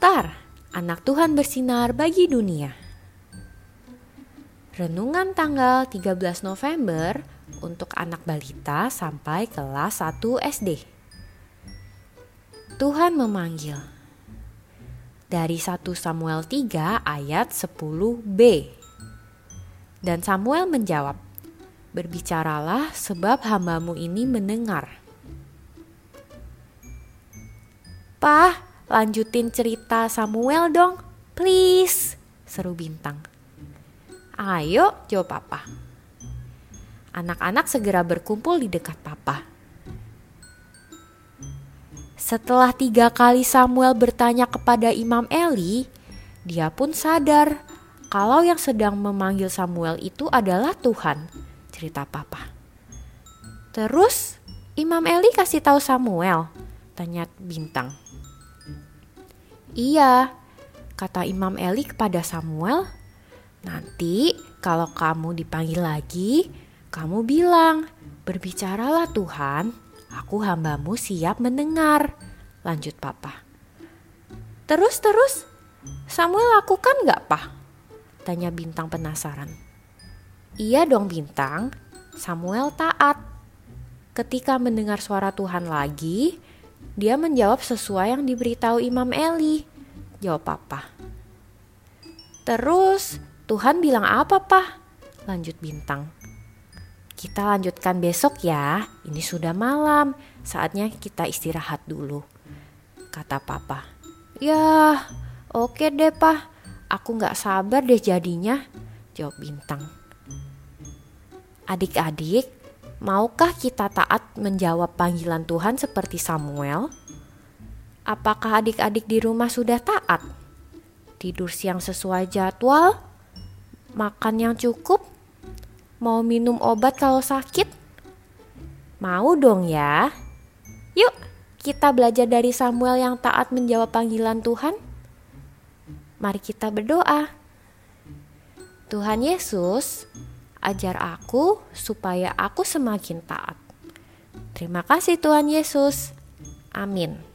Star, anak Tuhan bersinar bagi dunia. Renungan tanggal 13 November untuk anak balita sampai kelas 1 SD. Tuhan memanggil. Dari 1 Samuel 3 ayat 10b. Dan Samuel menjawab, Berbicaralah sebab hambamu ini mendengar. Pah, lanjutin cerita Samuel dong, please, seru bintang. Ayo, jawab papa. Anak-anak segera berkumpul di dekat papa. Setelah tiga kali Samuel bertanya kepada Imam Eli, dia pun sadar kalau yang sedang memanggil Samuel itu adalah Tuhan cerita papa. Terus Imam Eli kasih tahu Samuel, tanya Bintang. Iya, kata Imam Eli kepada Samuel, nanti kalau kamu dipanggil lagi, kamu bilang, berbicaralah Tuhan, aku hambamu siap mendengar. Lanjut papa. Terus, terus, Samuel lakukan gak, Pak? Tanya Bintang penasaran. Iya dong bintang, Samuel taat. Ketika mendengar suara Tuhan lagi, dia menjawab sesuai yang diberitahu Imam Eli. Jawab papa. Terus Tuhan bilang apa pak? Lanjut bintang. Kita lanjutkan besok ya, ini sudah malam, saatnya kita istirahat dulu. Kata papa. Ya, oke deh pak, aku gak sabar deh jadinya. Jawab bintang. Adik-adik, maukah kita taat menjawab panggilan Tuhan seperti Samuel? Apakah adik-adik di rumah sudah taat? Tidur siang sesuai jadwal? Makan yang cukup? Mau minum obat kalau sakit? Mau dong ya? Yuk, kita belajar dari Samuel yang taat menjawab panggilan Tuhan. Mari kita berdoa. Tuhan Yesus, Ajar aku supaya aku semakin taat. Terima kasih Tuhan Yesus. Amin.